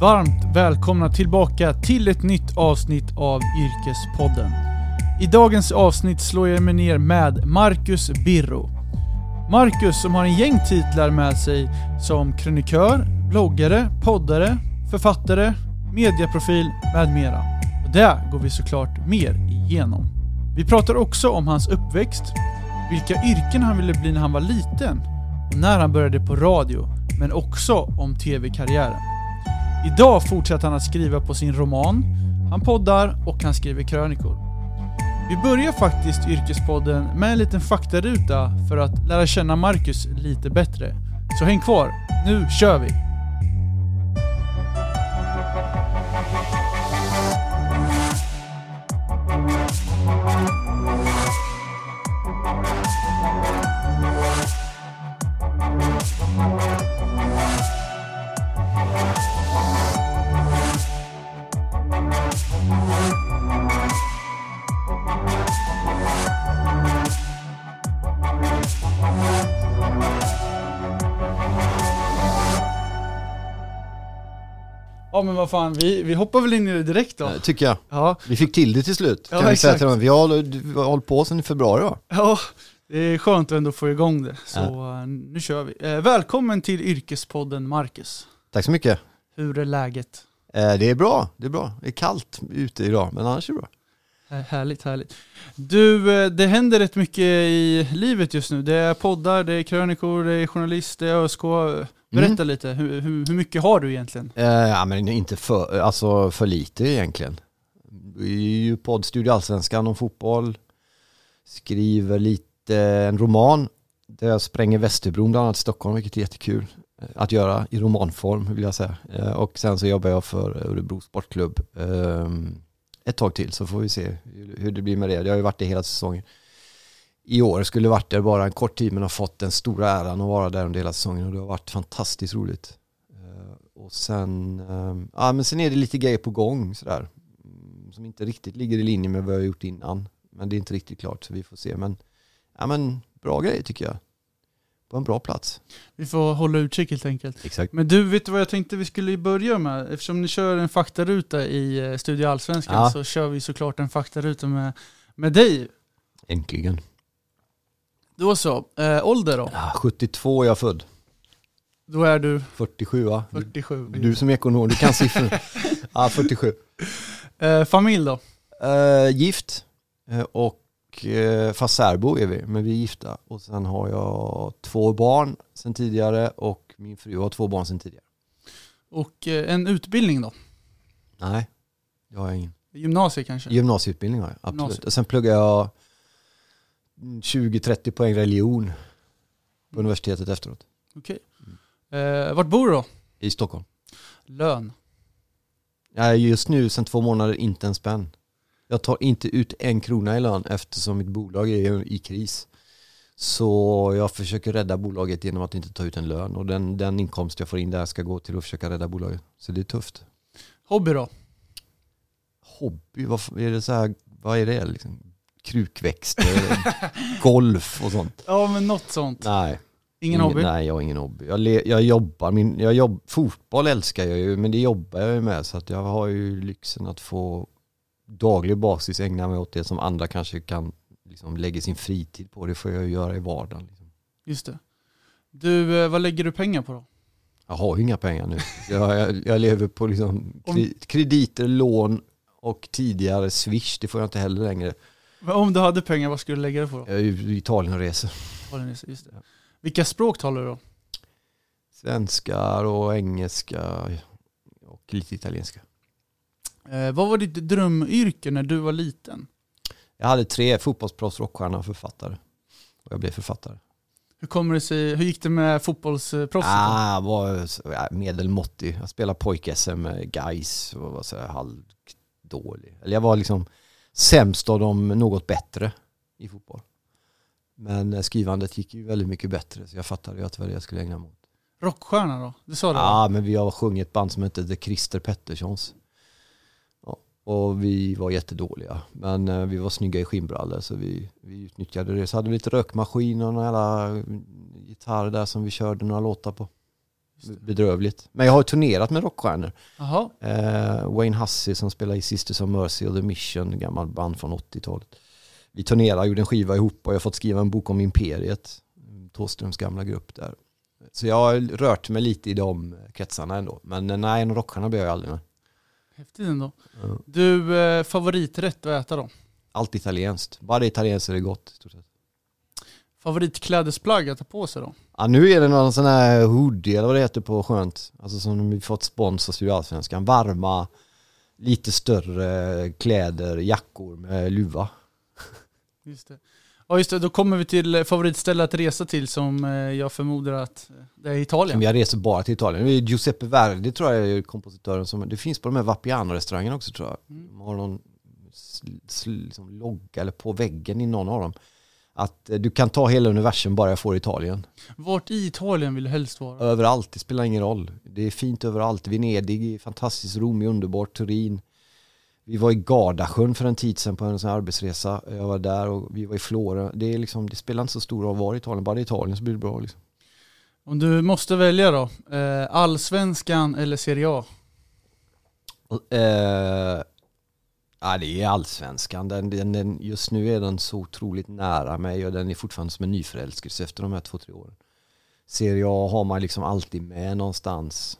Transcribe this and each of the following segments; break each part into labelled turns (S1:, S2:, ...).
S1: Varmt välkomna tillbaka till ett nytt avsnitt av Yrkespodden. I dagens avsnitt slår jag mig ner med Marcus Birro. Marcus som har en gäng titlar med sig som krönikör, bloggare, poddare, författare, mediaprofil med mera. Och det går vi såklart mer igenom. Vi pratar också om hans uppväxt, vilka yrken han ville bli när han var liten och när han började på radio, men också om tv-karriären. Idag fortsätter han att skriva på sin roman, han poddar och han skriver krönikor. Vi börjar faktiskt Yrkespodden med en liten faktaruta för att lära känna Marcus lite bättre. Så häng kvar, nu kör vi! Ja men vad fan, vi, vi hoppar väl in i det direkt då?
S2: Tycker jag.
S1: Ja,
S2: Vi fick till det till slut.
S1: Ja,
S2: kan vi säga till dem. Vi har, hållit på sedan i februari va?
S1: ja det är skönt att ändå få igång det. Så eh, nu kör vi. Eh, välkommen till Yrkespodden Marcus.
S2: Tack så mycket.
S1: Hur är läget?
S2: Eh, det är bra, det är bra. Det är kallt ute idag, men annars är det bra.
S1: Härligt, härligt. Du, det händer rätt mycket i livet just nu. Det är poddar, det är krönikor, det är journalist, det är ÖSK. Berätta
S2: Mm.
S1: lite, hur, hur, hur mycket har du egentligen?
S2: Eh, ja, men inte för, alltså för lite egentligen. Vi är ju poddstudio Allsvenskan om fotboll. Skriver lite, en roman där jag spränger Västerbron bland annat i Stockholm, vilket är jättekul att göra i romanform vill jag säga. Eh, och sen så jobbar jag för Örebro Sportklubb eh, ett tag till så får vi se hur, hur det blir med det. Jag har ju varit det hela säsongen. I år skulle varit där bara en kort tid men har fått den stora äran att vara där under hela säsongen och det har varit fantastiskt roligt. Eh, Och sen, eh, ja men sen är det lite grejer på gång sådär. mm, Som inte riktigt ligger i linje med vad jag har gjort innan. Men det är inte riktigt klart så vi får se. Men, ja men bra grejer tycker jag. På en bra plats.
S1: Vi får hålla utkik helt enkelt.
S2: Exakt.
S1: Men du, vet du vad jag tänkte vi skulle börja med? Eftersom ni kör en faktaruta i eh, Studio Allsvenskan
S2: Ja.
S1: så kör vi såklart en faktaruta med, med dig.
S2: Äntligen.
S1: Då så, eh, ålder då?
S2: Ja, 72 är jag född.
S1: Då är du
S2: 47 va?
S1: 47.
S2: Du som är ekonom, du kan siffror. ja, 47.
S1: Eh, familj då?
S2: Eh, gift och fast särbo är vi, men vi är gifta. Och sen har jag två barn sen tidigare och min fru har två barn sen tidigare.
S1: Och en utbildning då?
S2: Nej, det har jag ingen.
S1: Gymnasiet kanske?
S2: Gymnasieutbildning har jag, absolut.
S1: Gymnasiet.
S2: Och sen pluggar jag 20-30 poäng religion på universitetet efteråt.
S1: Okej. Eh, vart bor du då?
S2: I Stockholm.
S1: Lön?
S2: Är just nu sen två månader inte en spänn. Jag tar inte ut en krona i lön eftersom mitt bolag är i kris. Så jag försöker rädda bolaget genom att inte ta ut en lön och den, den inkomst jag får in där ska gå till att försöka rädda bolaget. Så det är tufft.
S1: Hobby då?
S2: Hobby, vad är det så här, vad är det liksom? Krukväxter, golf och sånt.
S1: Ja men något sånt.
S2: Nej.
S1: Ingen hobby?
S2: Nej, jag har ingen hobby. Jag, le, jag jobbar, min, jag jobb, fotboll älskar jag ju, men det jobbar jag ju med så att jag har ju lyxen att få daglig basis ägna mig åt det som andra kanske kan liksom lägga sin fritid på. Det får jag ju göra i vardagen. Liksom.
S1: Just det. Du, eh, vad lägger du pengar på då?
S2: Jag har ju inga pengar nu. Jag, jag, jag lever på liksom krediter, lån och tidigare swish. Det får jag inte heller längre.
S1: Men Om du hade pengar, vad skulle du lägga det på då?
S2: Jag är ju i Italien och reser.
S1: Just det. Vilka språk talar du då?
S2: Svenskar och engelska och lite italienska.
S1: Eh, vad var ditt drömyrke när du var liten?
S2: Jag hade tre fotbollsproffs, rockstjärna och författare. Och jag blev författare.
S1: Hur kommer det sig, hur gick det med fotbollsproffset?
S2: Ah, jag var medelmåttig. Jag spelade pojk-SM med Gais och var så halvdålig. Eller jag var liksom sämst av dem något bättre i fotboll. Men eh, skrivandet gick ju väldigt mycket bättre så jag fattade ju att det var det jag skulle ägna mig åt.
S1: Rockstjärna då? Du sa det?
S2: Ja, men vi har sjungit ett band som hette The Christer Petterssons. Ja, och vi var jättedåliga. Men eh, vi var snygga i skinnbrallor så vi, vi utnyttjade det. Så hade vi lite rökmaskin och jävla gitarr där som vi körde några låtar på. Bedrövligt. Men jag har turnerat med rockstjärnor. Eh, Wayne Hussey som spelar i Sisters of Mercy och The Mission, gammal band från 80-talet. Vi turnerade, gjorde en skiva ihop och jag har fått skriva en bok om Imperiet, Thåströms gamla grupp där. Så jag har rört mig lite i de kretsarna ändå. Men nej, en rockstjärna blev jag aldrig med.
S1: Häftigt ändå.
S2: Ja.
S1: Du, eh, favoriträtt att äta då?
S2: Allt italienskt. Bara det italienskt är det gott. i stort sett.
S1: Favoritklädesplagg att ta på sig då?
S2: Ja, nu är det någon sån här hoodie eller vad det heter på skönt. Alltså som vi fått spons av Studio Varma, lite större kläder, jackor med luva.
S1: Just det. Ja just det, då kommer vi till favoritställe att resa till som eh, jag förmodar att eh, det är Italien.
S2: Som jag reser bara till Italien. Det är Giuseppe Verdi tror jag är kompositören som, det finns på de här Vapiano-restaurangerna också tror jag.
S1: Mm.
S2: De har någon liksom logga eller på väggen i någon av dem. Att eh, du kan ta hela universum bara jag får Italien.
S1: Vart i Italien vill du helst vara?
S2: Överallt, det spelar ingen roll. Det är fint överallt. Venedig är fantastiskt, Rom är underbart, Turin. Vi var i Gardasjön för en tid sedan på en sån arbetsresa. Jag var där och vi var i Florens. Det, är liksom, det spelar inte så stor roll var i Italien, bara är Italien så blir det bra. Liksom.
S1: Om du måste välja då, eh, allsvenskan eller Serie A?
S2: Eh, ja, det är allsvenskan. Den, den, den, just nu är den så otroligt nära mig och den är fortfarande som en nyförälskelse efter de här två, tre åren. Serie A har man liksom alltid med någonstans.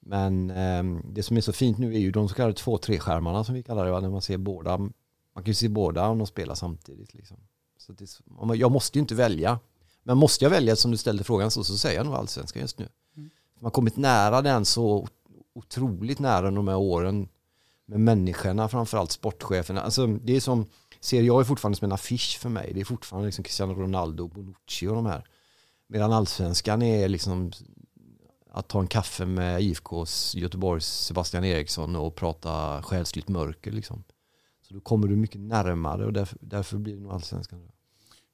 S2: Men ehm, det som är så fint nu är ju de så kallade två, tre skärmarna som vi kallar det, va? när man ser båda. Man kan ju se båda om de spelar samtidigt. Liksom. Så det, jag måste ju inte välja. Men måste jag välja som du ställde frågan så, så säger jag nog allsvenskan just nu.
S1: Mm.
S2: Man har kommit nära den så otroligt nära de här åren med människorna, framförallt sportcheferna. Alltså, det är som, Serie A är fortfarande som en affisch för mig. Det är fortfarande liksom Cristiano Ronaldo, Bonucci och de här. Medan allsvenskan är liksom att ta en kaffe med IFKs Göteborgs Sebastian Eriksson och prata själsligt mörker liksom. Så då kommer du mycket närmare och därför, därför blir det nog allsvenskan.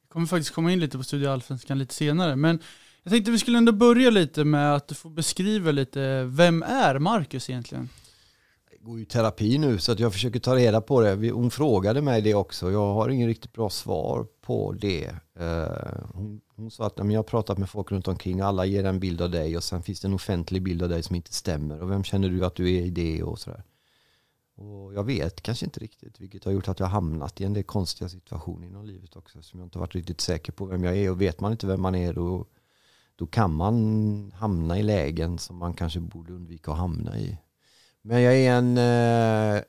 S1: Vi kommer faktiskt komma in lite på Studio Allsvenskan lite senare. Men jag tänkte vi skulle ändå börja lite med att du får beskriva lite, vem är Marcus egentligen?
S2: Går ju i terapi nu så att jag försöker ta reda på det. Hon frågade mig det också. Jag har ingen riktigt bra svar på det. Eh, hon, hon sa att jag har pratat med folk runt omkring. Alla ger en bild av dig och sen finns det en offentlig bild av dig som inte stämmer. Och vem känner du att du är i det och sådär. Och jag vet kanske inte riktigt vilket har gjort att jag har hamnat i en del konstiga situationer inom livet också. Som jag inte har varit riktigt säker på vem jag är. Och vet man inte vem man är då, då kan man hamna i lägen som man kanske borde undvika att hamna i. Men jag är en eh,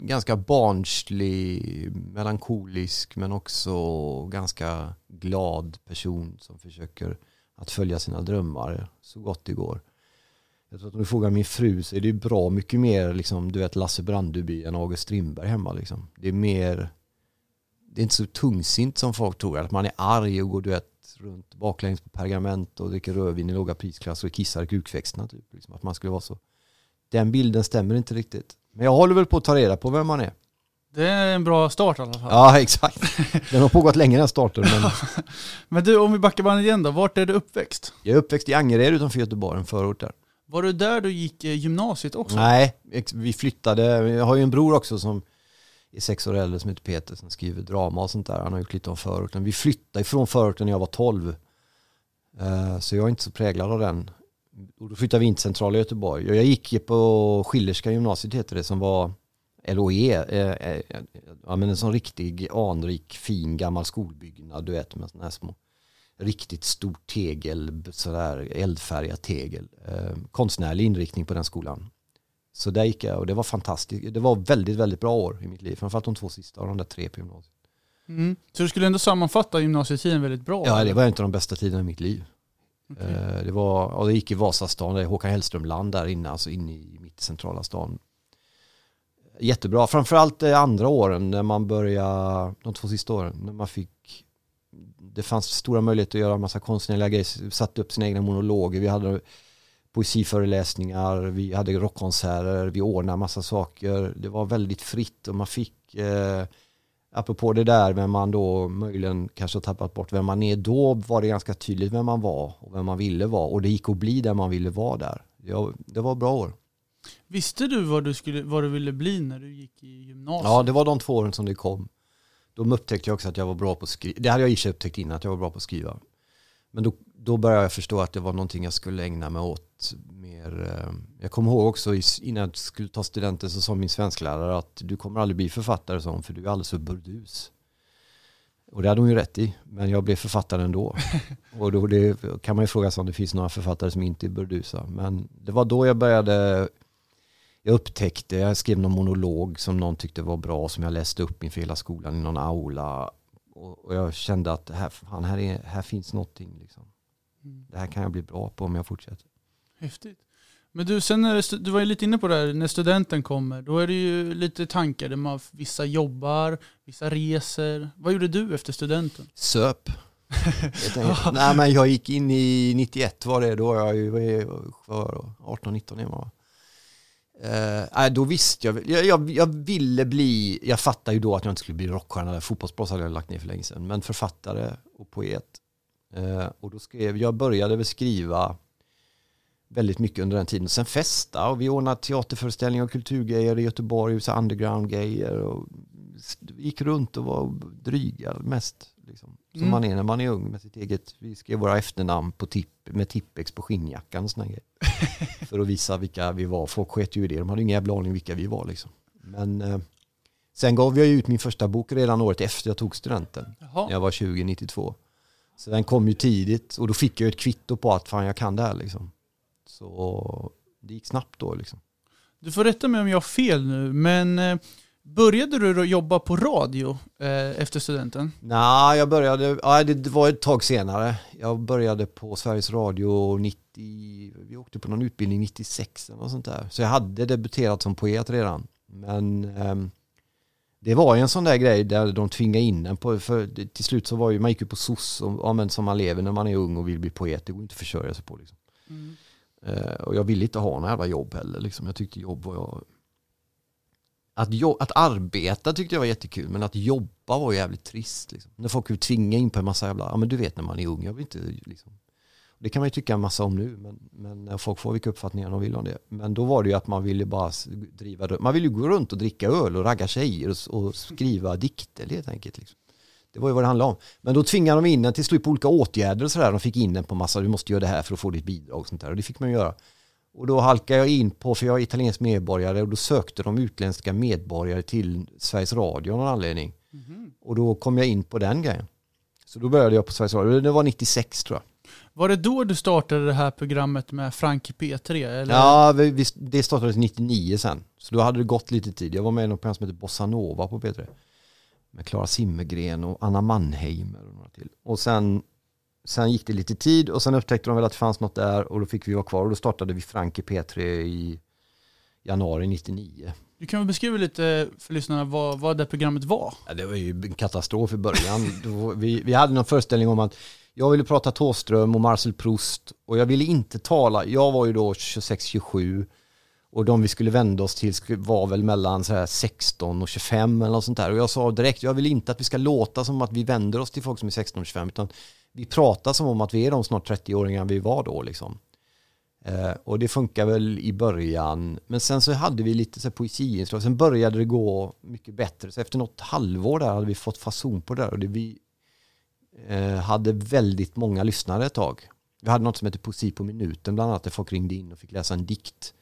S2: ganska barnslig, melankolisk men också ganska glad person som försöker att följa sina drömmar så gott det går. Jag tror att om du frågar min fru så är det bra mycket mer liksom, du vet Lasse Brandeby än August Strindberg hemma. Liksom. Det är mer, det är inte så tungsint som folk tror. Att man är arg och går du vet, runt baklänges på pergament och dricker rödvin i låga prisklasser och kissar i kukväxterna. Typ. Liksom, att man skulle vara så. Den bilden stämmer inte riktigt. Men jag håller väl på att ta reda på vem man är.
S1: Det är en bra start i alla fall.
S2: Ja, exakt. Den har pågått länge den starten. Men
S1: Men du, om vi backar bandet igen då, vart är du uppväxt?
S2: jag är uppväxt i Angered utanför Göteborg, en förort där.
S1: Var du där du gick eh, gymnasiet också?
S2: Nej, vi flyttade. Jag har ju en bror också som är sex år äldre som heter Peter som skriver drama och sånt där. Han har gjort lite om förorten. Vi flyttade ifrån förorten när jag var 12. Eh, Så jag är inte så präglad av den. Och då flyttade vi in till centrala Göteborg. Och Jag gick på Schillerska gymnasiet heter det som var LOE. eh, eh, Ja, men en sån riktig anrik fin gammal skolbyggnad du vet med såna här små riktigt stort tegel, sådär eldfärgat tegel. Eh, konstnärlig inriktning på den skolan. Så där gick jag och det var fantastiskt. Det var väldigt, väldigt bra år i mitt liv. Framförallt de två sista av de där tre på gymnasiet.
S1: Mm. Så du skulle ändå sammanfatta gymnasietiden väldigt bra?
S2: Ja, det var en av de bästa tiderna i mitt liv. Okay. Det var, och det gick i Vasastan, det är Håkan Hellström-land där inne, alltså inne i mitt centrala stan. Jättebra, framförallt de andra åren när man började, de två sista åren, när man fick, det fanns stora möjligheter att göra en massa konstnärliga grejer, satte upp sina egna monologer, vi hade poesiföreläsningar, vi hade rockkonserter, vi ordnade massa saker, det var väldigt fritt och man fick eh, apropå det där vem man då möjligen kanske har tappat bort vem man är, då var det ganska tydligt vem man var och vem man ville vara och det gick att bli där man ville vara där. Ja, det var bra år.
S1: Visste du vad du, skulle, vad du ville bli när du gick i gymnasiet?
S2: Ja, det var de två åren som det kom. Då upptäckte jag också att jag var bra på att skriva. Det hade jag i sig upptäckt innan, att jag var bra på att skriva. Men då, då började jag förstå att det var någonting jag skulle ägna mig åt mer. eh, Jag kommer ihåg också innan jag skulle ta studenten så sa min svensklärare att du kommer aldrig bli författare sån för du är alldeles för burdus. Och det hade hon ju rätt i, men jag blev författare ändå. Och då det, kan man ju fråga sig om det finns några författare som inte är burdusa. Men det var då jag började, jag upptäckte, jag skrev någon monolog som någon tyckte var bra, som jag läste upp inför hela skolan i någon aula. Och, och jag kände att här, fan, här, är, här finns någonting. Liksom. Det här kan jag bli bra på om jag fortsätter.
S1: Häftigt. Men du, sen när, du var ju lite inne på det här, när studenten kommer, då är det ju lite tankar där man, vissa jobbar, vissa reser. Vad gjorde du efter studenten?
S2: Söp. Nej men jag gick in i 91 var det, då var jag ju vad är- vad var jag då? 18-19 är man? Eh, nej, då visste jag, jag, jag, jag ville bli, jag fattade ju då att jag inte skulle bli rockstjärna, fotbollsproffs hade jag lagt ner för länge sedan, men författare och poet. Eh, och då skrev, jag började väl skriva väldigt mycket under den tiden. Sen festa och vi ordnade teaterföreställningar och kulturgrejer i Göteborg, så underground-grejer och gick runt och var dryga mest. Liksom, som
S1: Mm.
S2: man är när man är ung med sitt eget. Vi skrev våra efternamn på tipp, med Tippex på skinnjackan och såna grejer. För att visa vilka vi var. Folk sket ju i det. De hade ingen jävla aning vilka vi var liksom. Men eh, sen gav jag ut min första bok redan året efter jag tog studenten. När
S1: Jaha.
S2: jag var 20-92. Så den kom ju tidigt och då fick jag ett kvitto på att fan jag kan det här liksom. Så det gick snabbt då liksom.
S1: Du får rätta mig om jag har fel nu, men eh, började du då jobba på radio eh, efter studenten?
S2: Nej, jag började, ja, det, var ett tag senare. Jag började på Sveriges Radio 90, vi åkte på någon utbildning 96 eller något sånt där. Så jag hade debuterat som poet redan. Men ehm, det var ju en sån där grej där de tvingade in en på, för till slut så var ju, man gick ju på SOS, och, ja, men som man lever när man är ung och vill bli poet, det går inte att försörja sig på liksom. Eh, och jag ville inte ha några jävla jobb heller. Liksom. Jag tyckte jobb var jag... Att, jo- att arbeta tyckte jag var jättekul, men att jobba var jävligt trist. Liksom. När folk vill tvinga in på en massa jävla, ja men du vet när man är ung, jag vill inte liksom. Det kan man ju tycka en massa om nu, men, men folk får vilka uppfattningar de vill om det. Men då var det ju att man ville bara driva, man ville ju gå runt och dricka öl och ragga tjejer och, och skriva dikter helt enkelt. Liksom. Det var ju vad det handlade om. Men då tvingade de in en till slut på olika åtgärder och sådär. De fick in en på massa, du måste göra det här för att få ditt bidrag och sånt där. Och det fick man göra. Och då halkade jag in på, för jag är italiensk medborgare, och då sökte de utländska medborgare till Sveriges Radio av någon anledning.
S1: Mhm.
S2: Och då kom jag in på den grejen. Så då började jag på Sveriges Radio. Det var 96 tror jag.
S1: Var det då du startade det här programmet med Frank i P3? Eller?
S2: Ja, vi, vi, det startades 99 sen. Så då hade det gått lite tid. Jag var med i något program som heter Bossa Nova på P3. Med Klara Simmergren och Anna Mannheimer och några till. Och sen, sen gick det lite tid och sen upptäckte de väl att det fanns något där och då fick vi vara kvar och då startade vi Frank i P3 i januari 99.
S1: Du kan väl beskriva lite för lyssnarna vad, vad det programmet var?
S2: Ja, det var ju en katastrof i början. Vi, vi hade någon föreställning om att jag ville prata Thåström och Marcel Proust och jag ville inte tala, jag var ju då 26-27 och de vi skulle vända oss till var väl mellan så här 16 och 25 eller något sånt där. Och jag sa direkt, jag vill inte att vi ska låta som att vi vänder oss till folk som är 16 och 25 utan vi pratar som om att vi är de snart 30-åringar vi var då liksom. Eh, och det funkar väl i början. Men sen så hade vi lite så här poesiinslag. Sen började det gå mycket bättre. Så efter något halvår där hade vi fått fason på det där. Och det vi hade väldigt många lyssnare ett tag. Vi hade något som heter Poesi på minuten bland annat. Där folk ringde in och fick läsa en dikt.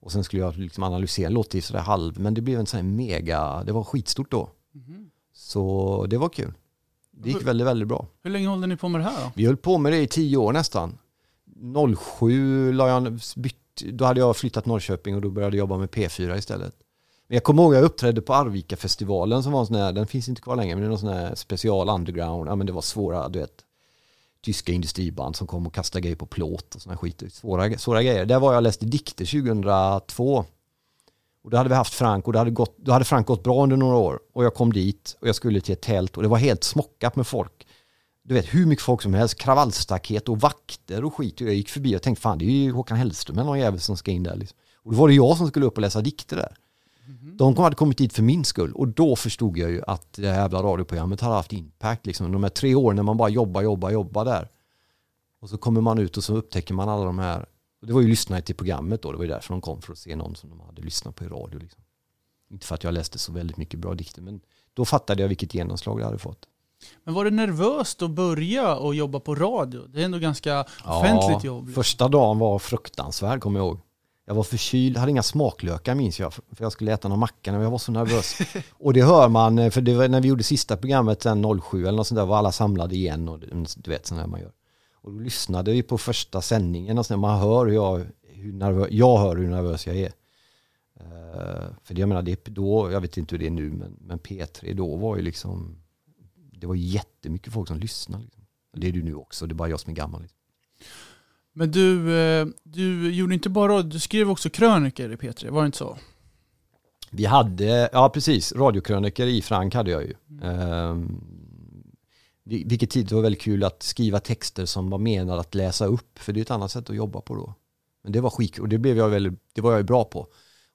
S2: Och sen skulle jag liksom analysera. Det låter ju sådär halv. Men det blev en sån här mega. Det var skitstort då.
S1: Mhm.
S2: Så det var kul. Det gick väldigt, väldigt bra.
S1: Hur länge håller ni på med det här då?
S2: Vi höll på med det i tio år nästan. 07 la jag, bytt, då hade jag flyttat Norrköping och då började jag jobba med P4 istället. Men jag kommer ihåg att jag uppträdde på Arvika-festivalen som var en sån här, den finns inte kvar längre, men det är någon sån här special underground, ja men det var svåra, du vet, tyska industriband som kom och kastade grejer på plåt och såna skit. Svåra, svåra grejer. Där var jag och läste dikter 2002. Och då hade vi haft Frank och då hade, gått, då hade Frank gått bra under några år. Och jag kom dit och jag skulle till ett tält och det var helt smockat med folk du vet hur mycket folk som helst, kravallstaket och vakter och skit. Och jag gick förbi och tänkte fan det är ju Håkan Hellström eller någon jävel som ska in där. Liksom. Och då var det jag som skulle upp och läsa dikter där. De hade kommit dit för min skull och då förstod jag ju att det här jävla radioprogrammet hade haft impact. Liksom. De här tre åren när man bara jobbar, jobbar, jobbar där. Och så kommer man ut och så upptäcker man alla de här. Det var ju lyssnare till programmet då, det var ju därför de kom för att se någon som de hade lyssnat på i radio. Liksom. Inte för att jag läste så väldigt mycket bra dikter men då fattade jag vilket genomslag det hade fått.
S1: Men var det nervöst att börja och jobba på radio? Det är ändå ganska offentligt jobb. liksom.
S2: Första dagen var fruktansvärd kommer jag ihåg. Jag var förkyld, hade inga smaklökar minns jag, för jag skulle äta någon macka när jag var så nervös. och det hör man, eh, för det var när vi gjorde sista programmet sen 07 eller något sånt där, var alla samlade igen och mm, du vet sådana här man gör. Och då lyssnade vi på första sändningen och sådär, man hör hur jag, hur nervös, jag hör hur nervös jag är. Eh, för det, jag menar, det, då, jag vet inte hur det är nu, men, men P3 då var ju liksom, det var jättemycket folk som lyssnade. Liksom. Det är du nu också, det är bara jag som är gammal. Liksom.
S1: Men du, eh, du gjorde inte bara du skrev också krönikor i P3, var det inte så?
S2: Vi hade, ja precis, radiokrönikor i Frank hade jag ju. Mm. vilket tid var väldigt kul att skriva texter som var menade att läsa upp, för det är ett annat sätt att jobba på då. Men det var skit och det blev jag väldigt, det var jag bra på.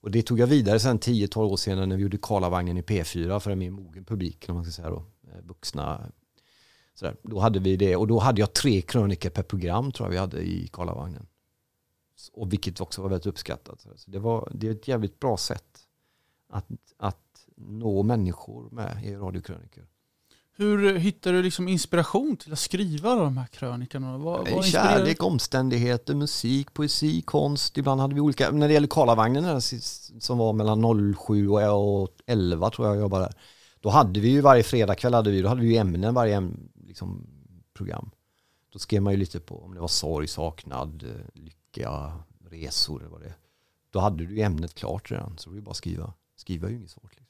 S2: Och det tog jag vidare sen 10-12 år senare när vi gjorde Karlavagnen i P4 för en mer mogen publik, om man ska säga då, eh, vuxna. Sådär. Då hade vi det och då hade jag tre krönikor per program tror jag vi hade i Karlavagnen. Och vilket också var väldigt uppskattat. Så det, var, det är ett jävligt bra sätt att, att nå människor med i radiokrönikor.
S1: Hur hittar du liksom inspiration till att skriva de här krönikorna?
S2: Vad, vad Kärlek, omständigheter, musik, poesi, konst. Ibland hade vi olika, när det gäller Karlavagnen som var mellan 07 och 11 tror jag jag jobbade där. Då hade vi ju varje fredagkväll hade vi, då hade vi ju ämnen varje liksom, program. Då skrev man ju lite på om det var sorg, saknad, lycka, resor eller vad det är. Då hade du ämnet klart redan, så det var ju bara att skriva. Skriva är ju inget svårt. Liksom.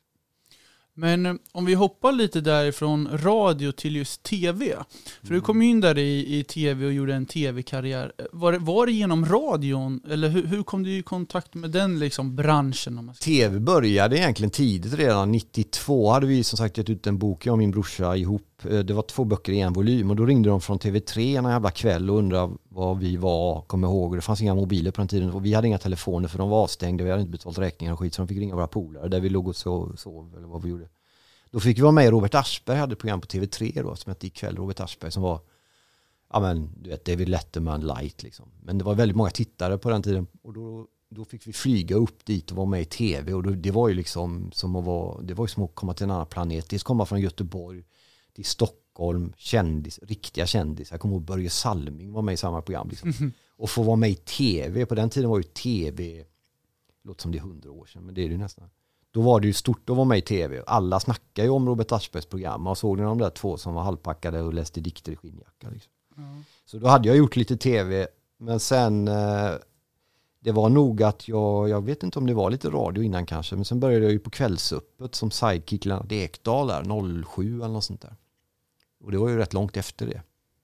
S1: Men eh, om vi hoppar lite därifrån radio till just tv. För du
S2: Mm.
S1: kom ju in där i, i tv och gjorde en tv-karriär. Var, det- var det genom radion? Eller hur, hur kom du i kontakt med den liksom branschen?
S2: Tv började egentligen tidigt redan. 92 hade vi som sagt gett ut en bok, jag och min brorsa ihop. Eh, det var två böcker i en volym och då ringde de från TV3 en jävla kväll och undrade vad vi var, kom ihåg. Det fanns inga mobiler på den tiden och vi hade inga telefoner för de var avstängda. Vi hade inte betalt räkningar och skit så de fick ringa våra polare där vi låg och sov, sov eller vad vi gjorde. Då fick vi vara med i Robert Aschberg hade ett program på TV3 då som hette Ikväll Robert Aschberg som var ja men du vet David Letterman light liksom. Men det var väldigt många tittare på den tiden och då, då fick vi flyga upp dit och vara med i tv och då, det var ju liksom som att vara, det var ju som att komma till en annan planet. Dels komma från Göteborg till Stockholm, kändis, riktiga kändisar. Jag kommer ihåg Börje Salming var med i samma program liksom. Och få vara med i tv, på den tiden var ju tv, låter som det är hundra år sedan men det är det ju nästan. Då var det ju stort att vara med i tv. Alla snackade ju om Robert Aschbergs program. Och såg ni de där två som var halvpackade och läste dikter i skinnjacka. Liksom. Så då hade jag gjort lite tv. Men sen, eh, det var nog att jag, jag vet inte om det var lite radio innan kanske. Men sen började jag ju på Kvällsöppet som sidekick Lennart Ekdal där, 07 eller något sånt där. Och det var ju rätt långt efter det.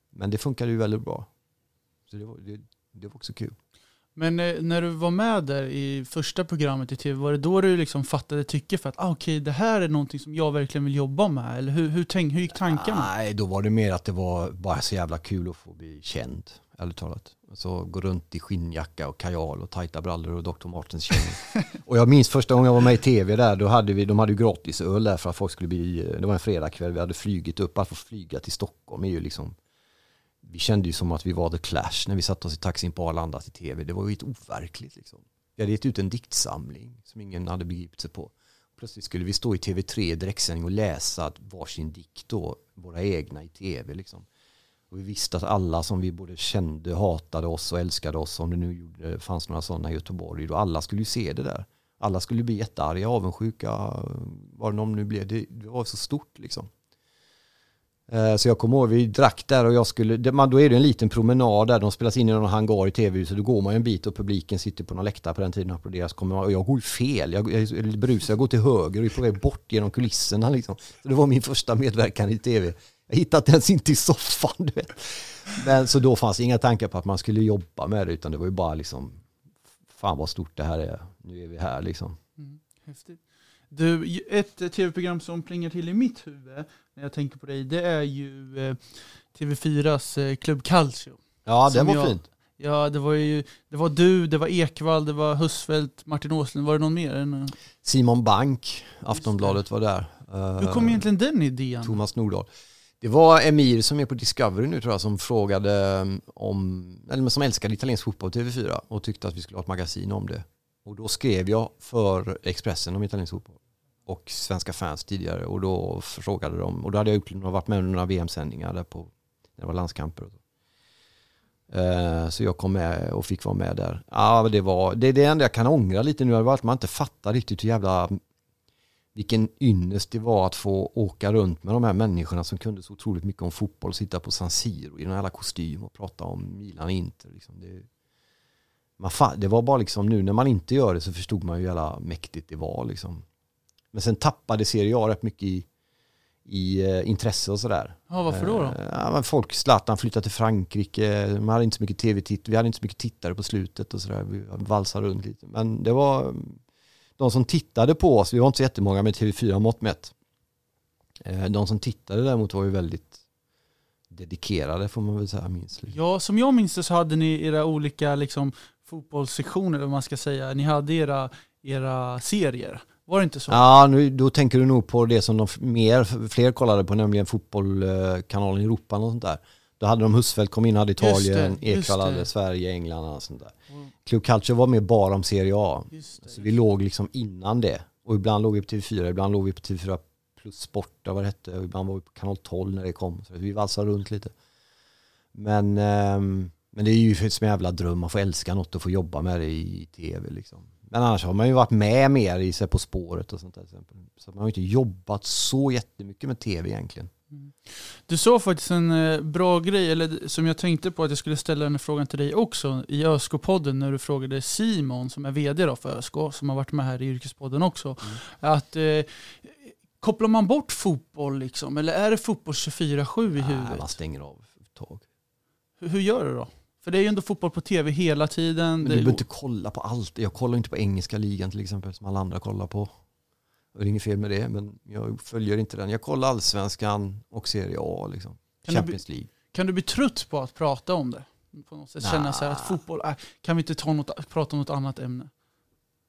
S2: Men det funkade ju väldigt bra. Så det var, det, det var också kul.
S1: Men eh, när du var med där i första programmet i tv, var det då du liksom fattade tycke för att ah, okej, det här är någonting som jag verkligen vill jobba med? Eller hur, hur, tänk, hur gick tankarna?
S2: Nej, då var det mer att det var bara så jävla kul att få bli känd, ärligt talat. Alltså gå runt i skinnjacka och kajal och tajta brallor och Dr. Martens kängor. och jag minns första gången jag var med i tv där, då hade vi, de hade ju gratis öl där för att folk skulle bli, det var en fredagkväll, vi hade flygit upp, att få flyga till Stockholm är ju liksom, vi kände ju som att vi var The Clash när vi satte oss i taxin på Arlanda till tv. Det var ju helt overkligt liksom. Vi hade gett ut en diktsamling som ingen hade begripit sig på. Plötsligt skulle vi stå i TV3 i direktsändning och läsa varsin dikt då, våra egna i tv liksom. Och vi visste att alla som vi både kände, hatade oss och älskade oss, om det nu gjorde, fanns några sådana i Göteborg, då alla skulle ju se det där. Alla skulle bli jättearga, avundsjuka, vad det nu blev. Det, det var så stort liksom. Eh, så jag kommer ihåg, vi drack där och jag skulle, man- då är det en liten promenad där, de spelas in i någon hangar i tv-huset, då går man ju en bit och publiken sitter på någon läktare på den tiden och applåderar, så kommer man, och jag går ju fel, jag, jag är lite brusad, jag går till höger och är på väg bort genom kulisserna liksom. Så det var min första medverkan i tv. Jag hittade ens inte i soffan, du vet. Men så då fanns inga tankar på att man skulle jobba med det, utan det var ju bara liksom, fan vad stort det här är, nu är vi här liksom.
S1: Mm, häftigt. Du, ett tv-program som plingar till i mitt huvud när jag tänker på dig, det är ju eh, TV4s eh, Club Calcio.
S2: Ja, det var
S1: jag-
S2: fint.
S1: Ja, det var ju, det var du, det var Ekvall, det var Husfeldt, Martin Åslund, var det någon mer? än,
S2: Simon Bank, Aftonbladet var där.
S1: Hur kom egentligen den idén?
S2: Thomas Nordahl. Det var Emir som är på Discovery nu tror jag som frågade om, eller som älskade italiensk fotboll TV4 och tyckte att vi skulle ha ett magasin om det. Och då skrev jag för Expressen om italiensk fotboll och svenska fans tidigare och då frågade de och då hade jag gjort, varit med under några VM-sändningar där på, när det var landskamper och så. Eh, så jag kom med och fick vara med där. Ja, det, var, det är det enda jag kan ångra lite nu, det var att man inte fattar riktigt hur jävla vilken ynnest det var att få åka runt med de här människorna som kunde så otroligt mycket om fotboll, sitta på San Siro i den här kostym och prata om Milan och Inter. Liksom. Det, man det var bara liksom nu när man inte gör det så förstod man ju hur jävla mäktigt det var. Liksom. Men sen tappade Serie A rätt mycket i, i uh, intresse och sådär.
S1: Ja, varför då? då? Uh,
S2: ja, folk, Zlatan flyttade till Frankrike, man hade inte så mycket tv-titt, vi hade inte så mycket tittare på slutet och sådär. Vi valsade runt lite. Men det var de som tittade på oss, vi var inte så jättemånga med TV4 mått mätt. Uh, de som tittade däremot var ju väldigt dedikerade får man väl säga minst.
S1: Ja, som jag minns det så hade ni era olika liksom, fotbollssektioner, eller vad man ska säga. Ni hade era, era serier. Var det inte så?
S2: Ja, nu, då tänker du nog på det som de mer, fler kollade på, nämligen fotbollkanalen i Europa och sånt där. Då hade de Husfeldt kom in, hade Italien, Ekwall hade Sverige, England och sånt där. Mm. Club Culture var mer bara om Serie A. Det, så vi låg liksom innan det. Och ibland låg vi på TV4, ibland låg vi på TV4 plus Sport, vad det hette. Och ibland var vi på kanal 12 när det kom. Så vi valsade runt lite. Men, um, men det är ju som en jävla dröm, man får älska något och få jobba med det i tv liksom. Men annars har man ju varit med mer i sig På spåret och sånt där. Så man har inte jobbat så jättemycket med tv egentligen. Mm.
S1: Du sa faktiskt en eh, bra grej, eller som jag tänkte på att jag skulle ställa den frågan till dig också i ÖSK-podden när du frågade Simon som är vd då för ÖSK, som har varit med här i Yrkespodden också. Mm. Att eh, kopplar man bort fotboll liksom, eller är det fotboll 24-7 i huvudet?
S2: Nej, man stänger av ett tag.
S1: Hur, hur gör du då? För det är ju ändå fotboll på tv hela tiden.
S2: Men du behöver inte kolla på allt. Jag kollar inte på engelska ligan till exempel som alla andra kollar på. Det är inget fel med det, men jag följer inte den. Jag kollar allsvenskan och Serie A, liksom. Champions League.
S1: Kan du bli trött på att prata om det? På något sätt nah. känna så här att fotboll, äh, kan vi inte ta något, prata om något annat ämne?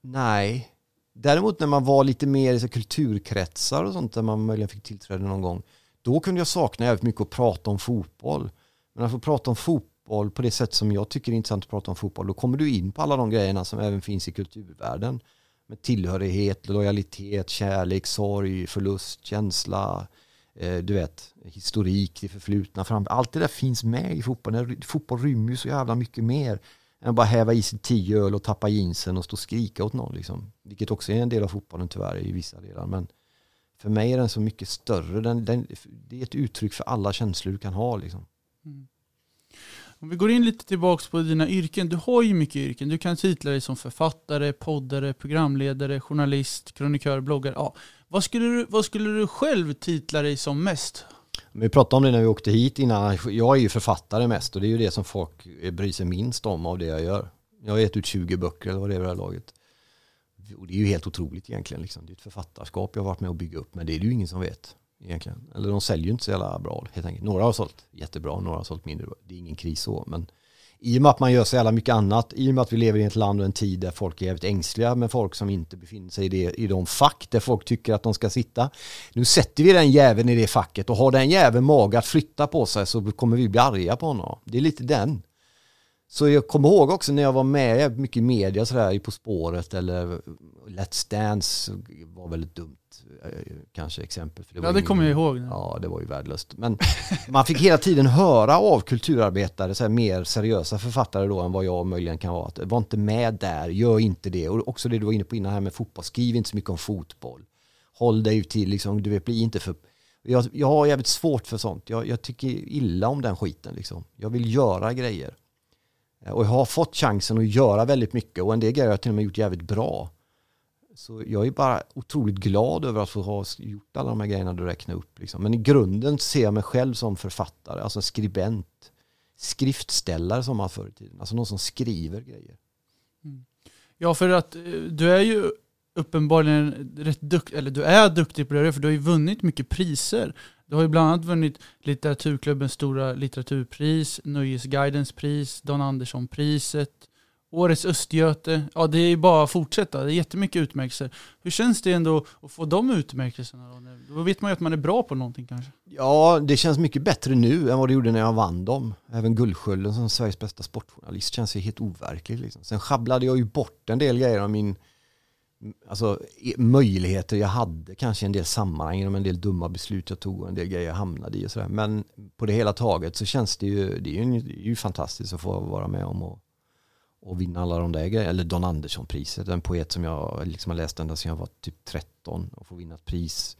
S2: Nej. Däremot när man var lite mer i så kulturkretsar och sånt där man möjligen fick tillträde någon gång, då kunde jag sakna jävligt mycket att prata om fotboll. Men att få prata om fotboll fotboll på det sätt som jag tycker är intressant att prata om fotboll, då kommer du in på alla de grejerna som även finns i kulturvärlden. Med tillhörighet, lojalitet, kärlek, sorg, förlust, känsla, eh, du vet, historik, det förflutna. Fram. Allt det där finns med i fotboll. Fotboll rymmer ju så jävla mycket mer än att bara häva i sig tio öl och tappa jeansen och stå och skrika åt någon. Liksom. Vilket också är en del av fotbollen tyvärr i vissa delar. Men för mig är den så mycket större. Den, den, det är ett uttryck för alla känslor du kan ha. Liksom. Mm.
S1: Om vi går in lite tillbaka på dina yrken. Du har ju mycket yrken. Du kan titla dig som författare, poddare, programledare, journalist, krönikör, bloggare. Ja. Vad, skulle du, vad skulle du själv titla dig som mest?
S2: Vi pratade om det när vi åkte hit innan. Jag är ju författare mest och det är ju det som folk bryr sig minst om av det jag gör. Jag har gett ut 20 böcker eller vad det är vid det här laget. Och det är ju helt otroligt egentligen. Liksom. Det är ett författarskap jag har varit med och bygga upp men det är det ju ingen som vet egentligen. Eller de säljer ju inte så jävla bra helt enkelt. Några har sålt jättebra, några har sålt mindre Det är ingen kris så. Men i och med att man gör så jävla mycket annat, i och med att vi lever i ett land och en tid där folk är jävligt ängsliga med folk som inte befinner sig i, det, i de fack där folk tycker att de ska sitta. Nu sätter vi den jäveln i det facket och har den jäveln mage att flytta på sig så kommer vi bli arga på honom. Det är lite den. Så jag kommer ihåg också när jag var med mycket i media sådär, På spåret eller Let's Dance var väldigt dumt eh, kanske exempel.
S1: För det ja det kommer jag ihåg.
S2: Ja det var ju värdelöst. Men man fick hela tiden höra av kulturarbetare, så här, mer seriösa författare då än vad jag möjligen kan vara. Att, var inte med där, gör inte det. Och också det du var inne på innan här med fotboll, skriv inte så mycket om fotboll. Håll dig till, liksom, du vet, bli inte för jag, jag har jävligt svårt för sånt. Jag, jag tycker illa om den skiten. Liksom. Jag vill göra grejer. Och jag har fått chansen att göra väldigt mycket och en del grejer har jag till och med gjort jävligt bra. Så jag är bara otroligt glad över att få ha gjort alla de här grejerna du räknar upp. Liksom. Men i grunden ser jag mig själv som författare, alltså skribent, skriftställare som man förr i tiden. Alltså någon som skriver grejer.
S1: Mm. Ja, för att eh, du är ju uppenbarligen rätt duktig, eller du är duktig på det, för du har ju vunnit mycket priser. Du har ju bland annat vunnit Litteraturklubbens stora litteraturpris, Nöjesguidens pris, Dan Andersson-priset, Årets Östgöte. Ja, det är ju bara att fortsätta. Det är jättemycket utmärkelser. Hur känns det ändå att få de utmärkelserna? Då, då vet man ju att man är bra på någonting kanske.
S2: Ja, det känns mycket bättre nu än vad det gjorde när jag vann dem. Även Guldskölden som Sveriges bästa sportjournalist känns ju helt overklig. Liksom. Sen sjabblade jag ju bort en del grejer av min alltså, möjligheter jag hade, kanske en del sammanhang genom en del dumma beslut jag tog och en del grejer jag hamnade i och sådär. Men på det hela taget så känns det ju, det är ju, det är ju fantastiskt att få vara med om och, och vinna alla de där grejerna. Eller Don Andersson-priset, en poet som jag liksom har läst ända sedan jag var typ 13 och få vinna ett pris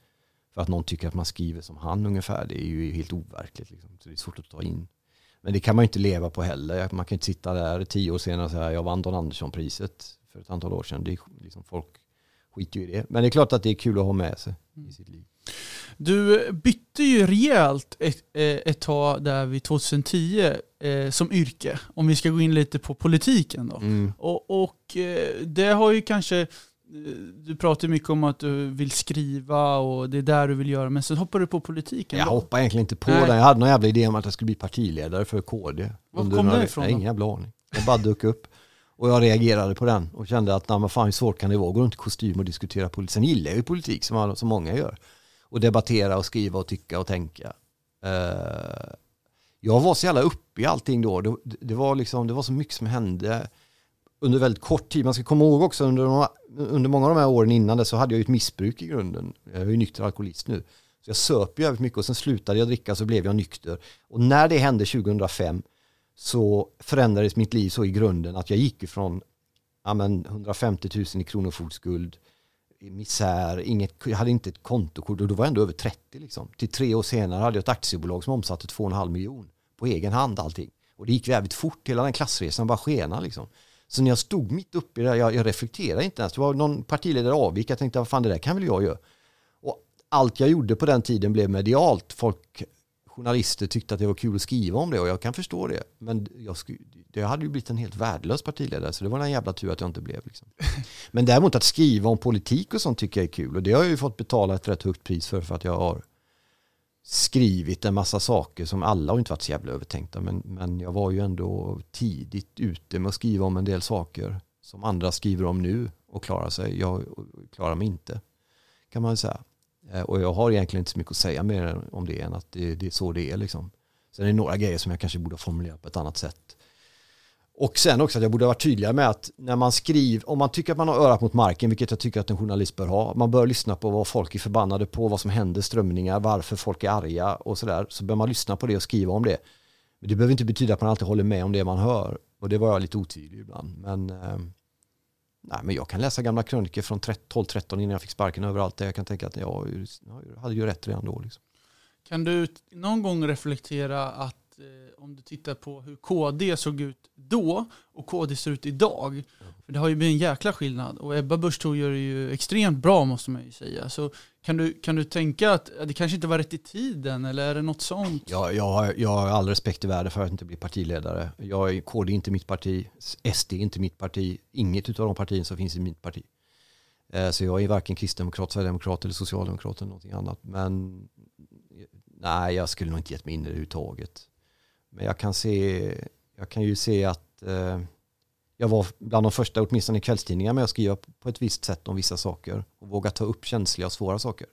S2: för att någon tycker att man skriver som han ungefär. Det är ju helt overkligt. Liksom. Så det är svårt att ta in. Men det kan man ju inte leva på heller. Man kan ju inte sitta där tio år senare och säga jag vann Don Andersson-priset för ett antal år sedan. Det är liksom folk skiter ju i det. Men det är klart att det är kul att ha med sig i sitt liv.
S1: Du bytte ju rejält ett, eh, ett tag där vid 2010 eh, som yrke, om vi ska gå in lite på politiken då. Mm. Och, och eh, det har ju kanske, eh, du pratar mycket om att du vill skriva och det är där du vill göra, men sen hoppar du på politiken.
S2: Jag hoppar egentligen inte på Nej. den. Jag hade någon jävla idé om att jag skulle bli partiledare för KD.
S1: Var kom det ifrån?
S2: Jag ingen jävla aning. Jag bara dök upp. Och jag reagerade på den och kände att nej, men fan hur svårt kan det vara? Gå runt i kostym och diskutera politik. Sen gillar jag ju politik som, alla, som många gör. Och debattera och skriva och tycka och tänka. Uh, jag var så jävla uppe i allting då. Det, det, var liksom, det var så mycket som hände under väldigt kort tid. Man ska komma ihåg också under, under många av de här åren innan det så hade jag ju ett missbruk i grunden. Jag är ju nykter alkoholist nu. Så jag söp ju jävligt mycket och sen slutade jag dricka så blev jag nykter. Och när det hände 2005 så förändrades mitt liv så i grunden att jag gick ifrån ja, men 150 000 i kronofogdskuld, misär, inget, jag hade inte ett kontokort och då var jag ändå över 30 liksom. Till tre år senare hade jag ett aktiebolag som omsatte 2,5 miljon på egen hand allting. Och det gick jävligt fort, hela den klassresan bara skena liksom. Så när jag stod mitt uppe i det, jag, jag reflekterade inte ens. Det var någon partiledare avvik, jag tänkte vad fan det där kan väl jag göra. Och allt jag gjorde på den tiden blev medialt. Folk journalister tyckte att det var kul att skriva om det och jag kan förstå det. Men jag, jag hade ju blivit en helt värdelös partiledare så det var en jävla tur att jag inte blev. Liksom. Men däremot att skriva om politik och sånt tycker jag är kul och det har jag ju fått betala ett rätt högt pris för för att jag har skrivit en massa saker som alla har inte varit så jävla övertänkta men, men jag var ju ändå tidigt ute med att skriva om en del saker som andra skriver om nu och klarar sig. Jag klarar mig inte kan man säga. Eh, och jag har egentligen inte så mycket att säga mer om det än att det, det är så det är. Liksom. Sen är det några grejer som jag kanske borde ha formulerat på ett annat sätt. Och sen också att jag borde ha varit tydligare med att när man skriver, om man tycker att man har örat mot marken, vilket jag tycker att en journalist bör ha, man bör lyssna på vad folk är förbannade på, vad som händer, strömningar, varför folk är arga och sådär, så bör man lyssna på det och skriva om det. Men det behöver inte betyda att man alltid håller med om det man hör. Och det var jag lite otydlig ibland. Men eh, Nej, men jag kan läsa gamla krönikor från 12-13 innan jag fick sparken överallt. Där jag kan tänka att jag, jag hade ju rätt redan då. Liksom.
S1: Kan du någon gång reflektera att eh, om du tittar på hur KD såg ut då och KD ser ut idag. För det har ju blivit en jäkla skillnad och Ebba Busch gör det ju extremt bra måste man ju säga. Så kan du, kan du tänka att det kanske inte var rätt i tiden eller är det något sånt?
S2: Jag, jag, har, jag har all respekt i världen för att inte bli partiledare. Jag, KD är inte mitt parti, SD är inte mitt parti, inget av de partierna som finns i mitt parti. Eh, så jag är varken kristdemokrat, sverigedemokrat eller socialdemokrat eller någonting annat. Men nej, jag skulle nog inte gett mig in i det överhuvudtaget. Men jag kan, se, jag kan ju se att eh, jag var bland de första, åtminstone i kvällstidningar, med att skriva på ett visst sätt om vissa saker och våga ta upp känsliga och svåra saker.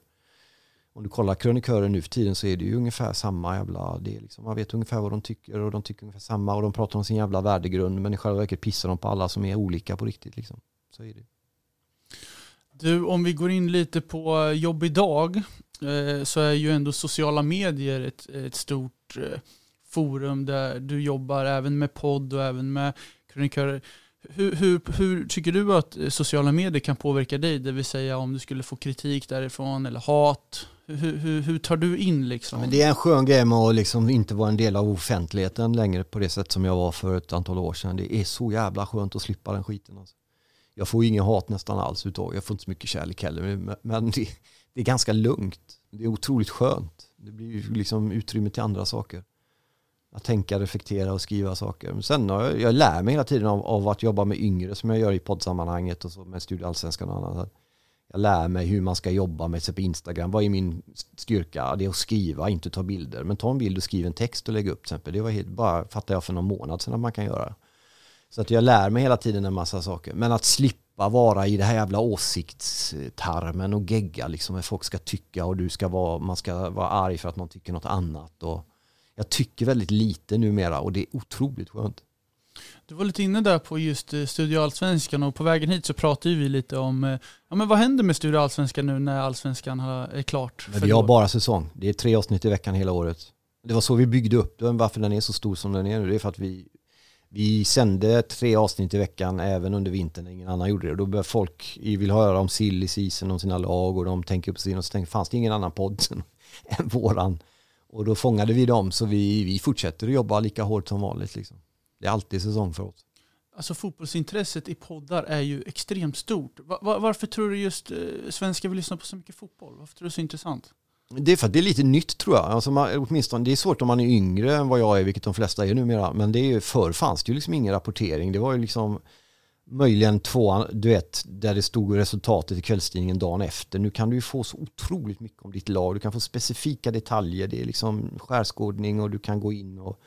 S2: Om du kollar krönikörer nu för tiden så är det ju ungefär samma jävla, det är liksom, man vet ungefär vad de tycker och de tycker ungefär samma och de pratar om sin jävla värdegrund men i själva verket pissar de på alla som är olika på riktigt. Liksom. Så är det.
S1: Du, om vi går in lite på jobb idag eh, så är ju ändå sociala medier ett, ett stort eh, forum där du jobbar även med podd och även med krönikörer. Hur, hur, hur, tycker du att sociala medier kan påverka dig? Det vill säga om du skulle få kritik därifrån eller hat. Hur, hur, hur tar du in liksom?
S2: Men det är en skön grej med att liksom inte vara en del av offentligheten längre på det sätt som jag var för ett antal år sedan. Det är så jävla skönt att slippa den skiten. Alltså. Jag får ingen hat nästan alls utav. Jag får inte så mycket kärlek heller. Men det, det är ganska lugnt. Det är otroligt skönt. Det blir liksom utrymme till andra saker att tänka, reflektera och skriva saker. Men sen har jag, jag lär mig hela tiden av, av, att jobba med yngre som jag gör i poddsammanhanget och så med Studio Allsvenskan och annat. Jag lär mig hur man ska jobba med sig på Instagram. Vad är min styrka? Det är att skriva, inte ta bilder. Men ta en bild och skriv en text och lägg upp till exempel. Det var helt, bara fattade jag för någon månad sedan att man kan göra. Så att jag lär mig hela tiden en massa saker. Men att slippa vara i det här jävla åsiktstarmen och gegga liksom. Hur folk ska tycka och du ska vara, man ska vara arg för att någon tycker något annat. Och, jag tycker väldigt lite numera och det är otroligt skönt.
S1: Du var lite inne där på just eh, Studio Allsvenskan och på vägen hit så pratade vi lite om eh, ja, men vad händer med Studio Allsvenskan nu när Allsvenskan är klart?
S2: Men vi har bara säsong. Det är tre avsnitt i veckan hela året. Det var så vi byggde upp den, varför den är så stor som den är nu. Det är för att vi, vi sände tre avsnitt i veckan även under vintern när ingen annan gjorde det. Och då började folk vill höra om silly season, om sina lag och de tänker upp sin och så tänkte fanns det ingen annan podd än våran. Och då fångade vi dem så vi, vi fortsätter att jobba lika hårt som vanligt. Liksom. Det är alltid säsong för oss.
S1: Alltså fotbollsintresset i poddar är ju extremt stort. Var, varför tror du just eh, svenskar vill lyssna på så mycket fotboll? Varför tror du det är så intressant?
S2: Det är för att det är lite nytt tror jag. Alltså man, åtminstone, det är svårt om man är yngre än vad jag är, vilket de flesta är numera. Men det är förr fanns det ju liksom ingen rapportering. Det var ju liksom möjligen tvåan, du vet, där det stod resultatet i kvällstidningen dagen efter. Nu kan du ju få så otroligt mycket om ditt lag. Du kan få specifika detaljer. Det är liksom skärskådning och du kan gå in och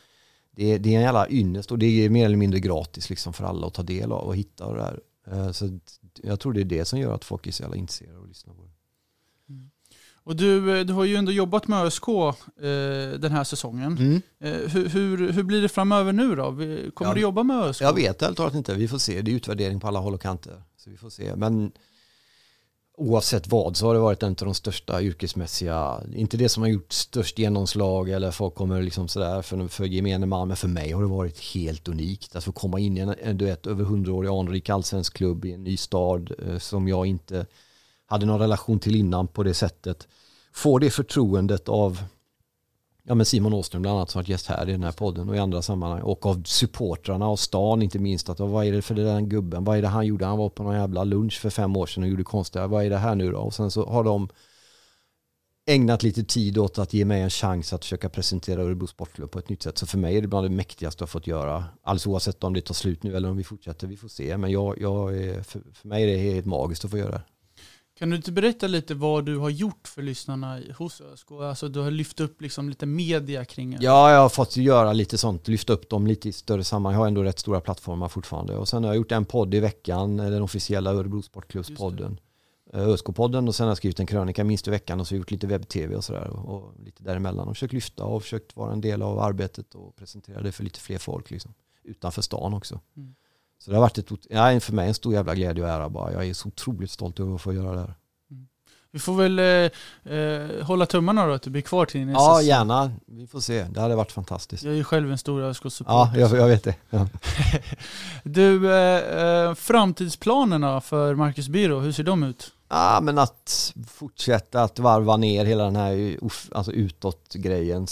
S2: det är, det är en jävla ynnest och det är mer eller mindre gratis liksom för alla att ta del av och hitta och det där. Eh, så jag tror det är det som gör att folk är så jävla intresserade och lyssnar på det.
S1: Och du, eh, du har ju ändå jobbat med ÖSK eh, den här säsongen. Mm. Eh, hur, hur, hur, blir det framöver nu då? Kommer ja, du jobba med ÖSK?
S2: Jag vet helt talat inte. Vi får se. Det är utvärdering på alla håll och kanter. Så vi får se. Men oavsett vad så har det varit en av de största yrkesmässiga, inte det som har gjort störst genomslag eller folk kommer liksom sådär för, för gemene man, men för mig har det varit helt unikt. Alltså komma in i en, en du vet, över hundraårig anrik allsvensk klubb i en ny stad eh, som jag inte hade någon relation till innan på det sättet. Får det förtroendet av ja, men Simon Åström bland annat som varit gäst här i den här podden och i andra sammanhang och av supportrarna och stan inte minst att vad är det för den gubben, vad är det han gjorde, han var på någon jävla lunch för fem år sedan och gjorde konstiga, vad är det här nu då och sen så har de ägnat lite tid åt att ge mig en chans att försöka presentera Örebro Sportklubb på ett nytt sätt. Så för mig är det bland det mäktigaste jag fått göra. Alldeles oavsett om det tar slut nu eller om vi fortsätter, vi får se. Men jag, jag är, för, för mig är det helt magiskt att få göra det.
S1: Kan du inte berätta lite vad du har gjort för lyssnarna hos ÖSK? Alltså du har lyft upp liksom lite media kring det.
S2: Ja, jag har fått göra lite sånt, lyfta upp dem lite i större sammanhang. Jag har ändå rätt stora plattformar fortfarande. Och sen har jag gjort en podd i veckan, den officiella Örebro Sportklubbspodden. Eh, ÖSK-podden och sen har jag skrivit en krönika minst i veckan och så gjort lite webb-tv och sådär. Och lite däremellan och försökt lyfta och försökt vara en del av arbetet och presentera det för lite fler folk liksom. Utanför stan också. Mm. Så det har varit ett, ja, för mig en stor jävla glädje och ära bara. Jag är så otroligt stolt över att få göra det här. Mm.
S1: Vi får väl eh, eh, hålla tummarna då att du blir kvar till nästa
S2: Ja, gärna. Vi får se. Det hade varit fantastiskt.
S1: Jag är ju själv en stor ÖSK-supporter.
S2: Ja, jag, jag, vet det. Ja.
S1: du, eh, eh, framtidsplanerna för Marcus Biro, hur ser de ut?
S2: Ja, men att fortsätta att varva ner hela den här alltså utåt-grejen.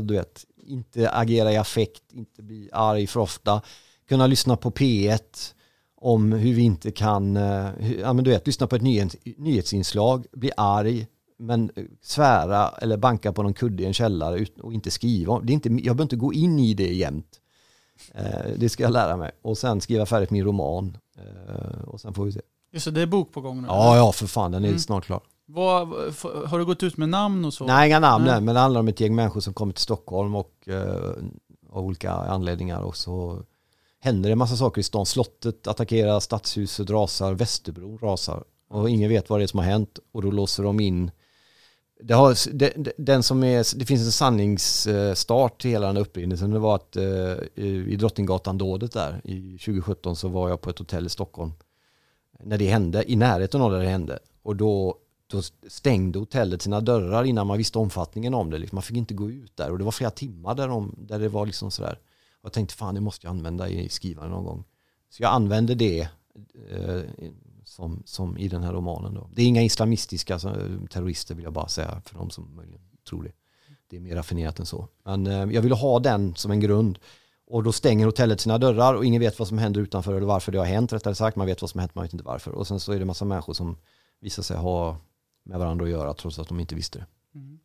S2: Du vet, inte agera i affekt, inte bli arg för ofta kunna lyssna på P1 om hur vi inte kan, eh, ja men du vet, lyssna på ett nyhets, nyhetsinslag, bli arg, men svära eller banka på någon kudde i en källare och inte skriva. Det är inte, jag behöver inte gå in i det jämt. Eh, det ska jag lära mig. Och sen skriva färdigt min roman. Eh, och sen får vi se.
S1: Just det, det är bok på gång nu?
S2: Ja, ja för fan, den är mm. snart klar.
S1: Vad, har du gått ut med namn och så?
S2: Nej, inga namn, nej. men det handlar om ett gäng människor som kommer till Stockholm och av olika anledningar och så händer det en massa saker i stan. Slottet attackerar, stadshuset rasar, Västerbron rasar. Och ingen vet vad det är som har hänt. Och då låser de in det, har, det, den som är, det finns en sanningsstart till hela den här upprinnelsen. Det var att eh, i Drottninggatan-dådet där i 2017 så var jag på ett hotell i Stockholm. När det hände, i närheten av där det hände. Och då, då stängde hotellet sina dörrar innan man visste omfattningen om det. Liksom, man fick inte gå ut där och det var flera timmar där, de, där det var liksom sådär. Jag tänkte fan det måste jag använda i skrivande någon gång. Så jag använde det eh, som, som i den här romanen. Då. Det är inga islamistiska alltså, terrorister vill jag bara säga för de som möjligen tror det. Det är mer raffinerat än så. Men eh, jag ville ha den som en grund. Och då stänger hotellet sina dörrar och ingen vet vad som händer utanför eller varför det har hänt rättare sagt. Man vet vad som har hänt, man vet inte varför. Och sen så är det massa människor som visar sig ha med varandra att göra trots att de inte visste det. Mm.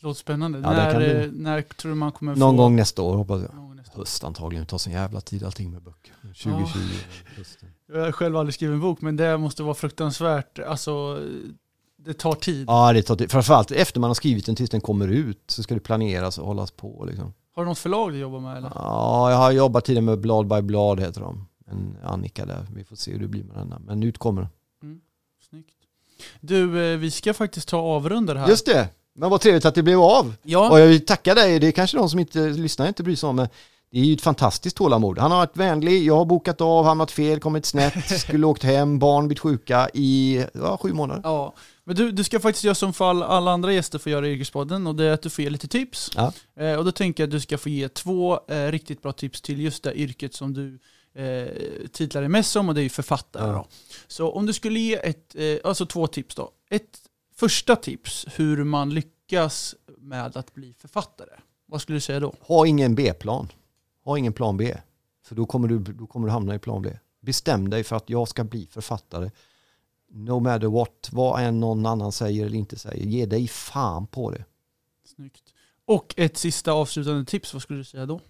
S1: Låter spännande. Ja, när, när tror du man kommer
S2: Någon få... gång nästa år hoppas jag höst antagligen. Det tar sån jävla tid allting med böcker. 2020 ja.
S1: Jag har själv aldrig skrivit en bok men det måste vara fruktansvärt. Alltså, det tar tid.
S2: Ja, det tar tid. Framförallt efter man har skrivit den tills den kommer ut så ska det planeras och hållas på. Liksom.
S1: Har du något förlag du jobbar med? Eller?
S2: Ja, jag har jobbat tidigare med Blad by Blad heter de. En Annika där. Vi får se hur det blir med den. Men ut kommer den. Mm,
S1: snyggt. Du, eh, vi ska faktiskt ta avrunda det här.
S2: Just det. Men vad trevligt att det blev av. Ja. Och jag vill tacka dig, det är kanske de som inte lyssnar inte bryr sig om, Det är ju ett fantastiskt tålamod. Han har varit vänlig, jag har bokat av, hamnat fel, kommit snett, skulle åkt hem, barn blivit sjuka i ja, sju månader.
S1: Ja, men du, du ska faktiskt göra som för all, alla andra gäster får göra i Yrkespodden och det är att du får ge lite tips.
S2: Ja.
S1: Eh, och då tänker jag att du ska få ge två eh, riktigt bra tips till just det yrket som du eh, titlar dig mest som och det är ju författare.
S2: Ja.
S1: Så om du skulle ge ett, eh, alltså två tips då. Ett första tips hur man lyckas med att bli författare. Vad skulle du säga då?
S2: Ha ingen B-plan. Ha ingen plan B. För då kommer, du, då kommer du hamna i plan B. Bestäm dig för att jag ska bli författare. No matter what, vad än någon annan säger eller inte säger. Ge dig fan på det.
S1: Snyggt. Och ett sista avslutande tips, vad skulle du säga då?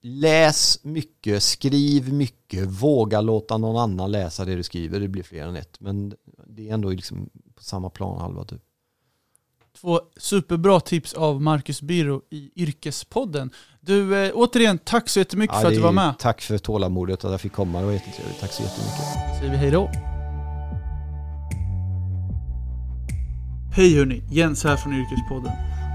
S2: Läs mycket, skriv mycket, våga låta någon annan läsa det du skriver. Det blir fler än ett. Men det är ändå liksom på samma plan halva typ.
S1: Två superbra tips av Marcus Birro i Yrkespodden. Du, eh, återigen, tack så jättemycket
S2: Ja,
S1: för att du var med.
S2: Tack för tålamodet att jag fick komma. Det var jättetrevligt. Tack så jättemycket.
S1: säger vi hej då. Hej hörni, Jens här från Yrkespodden.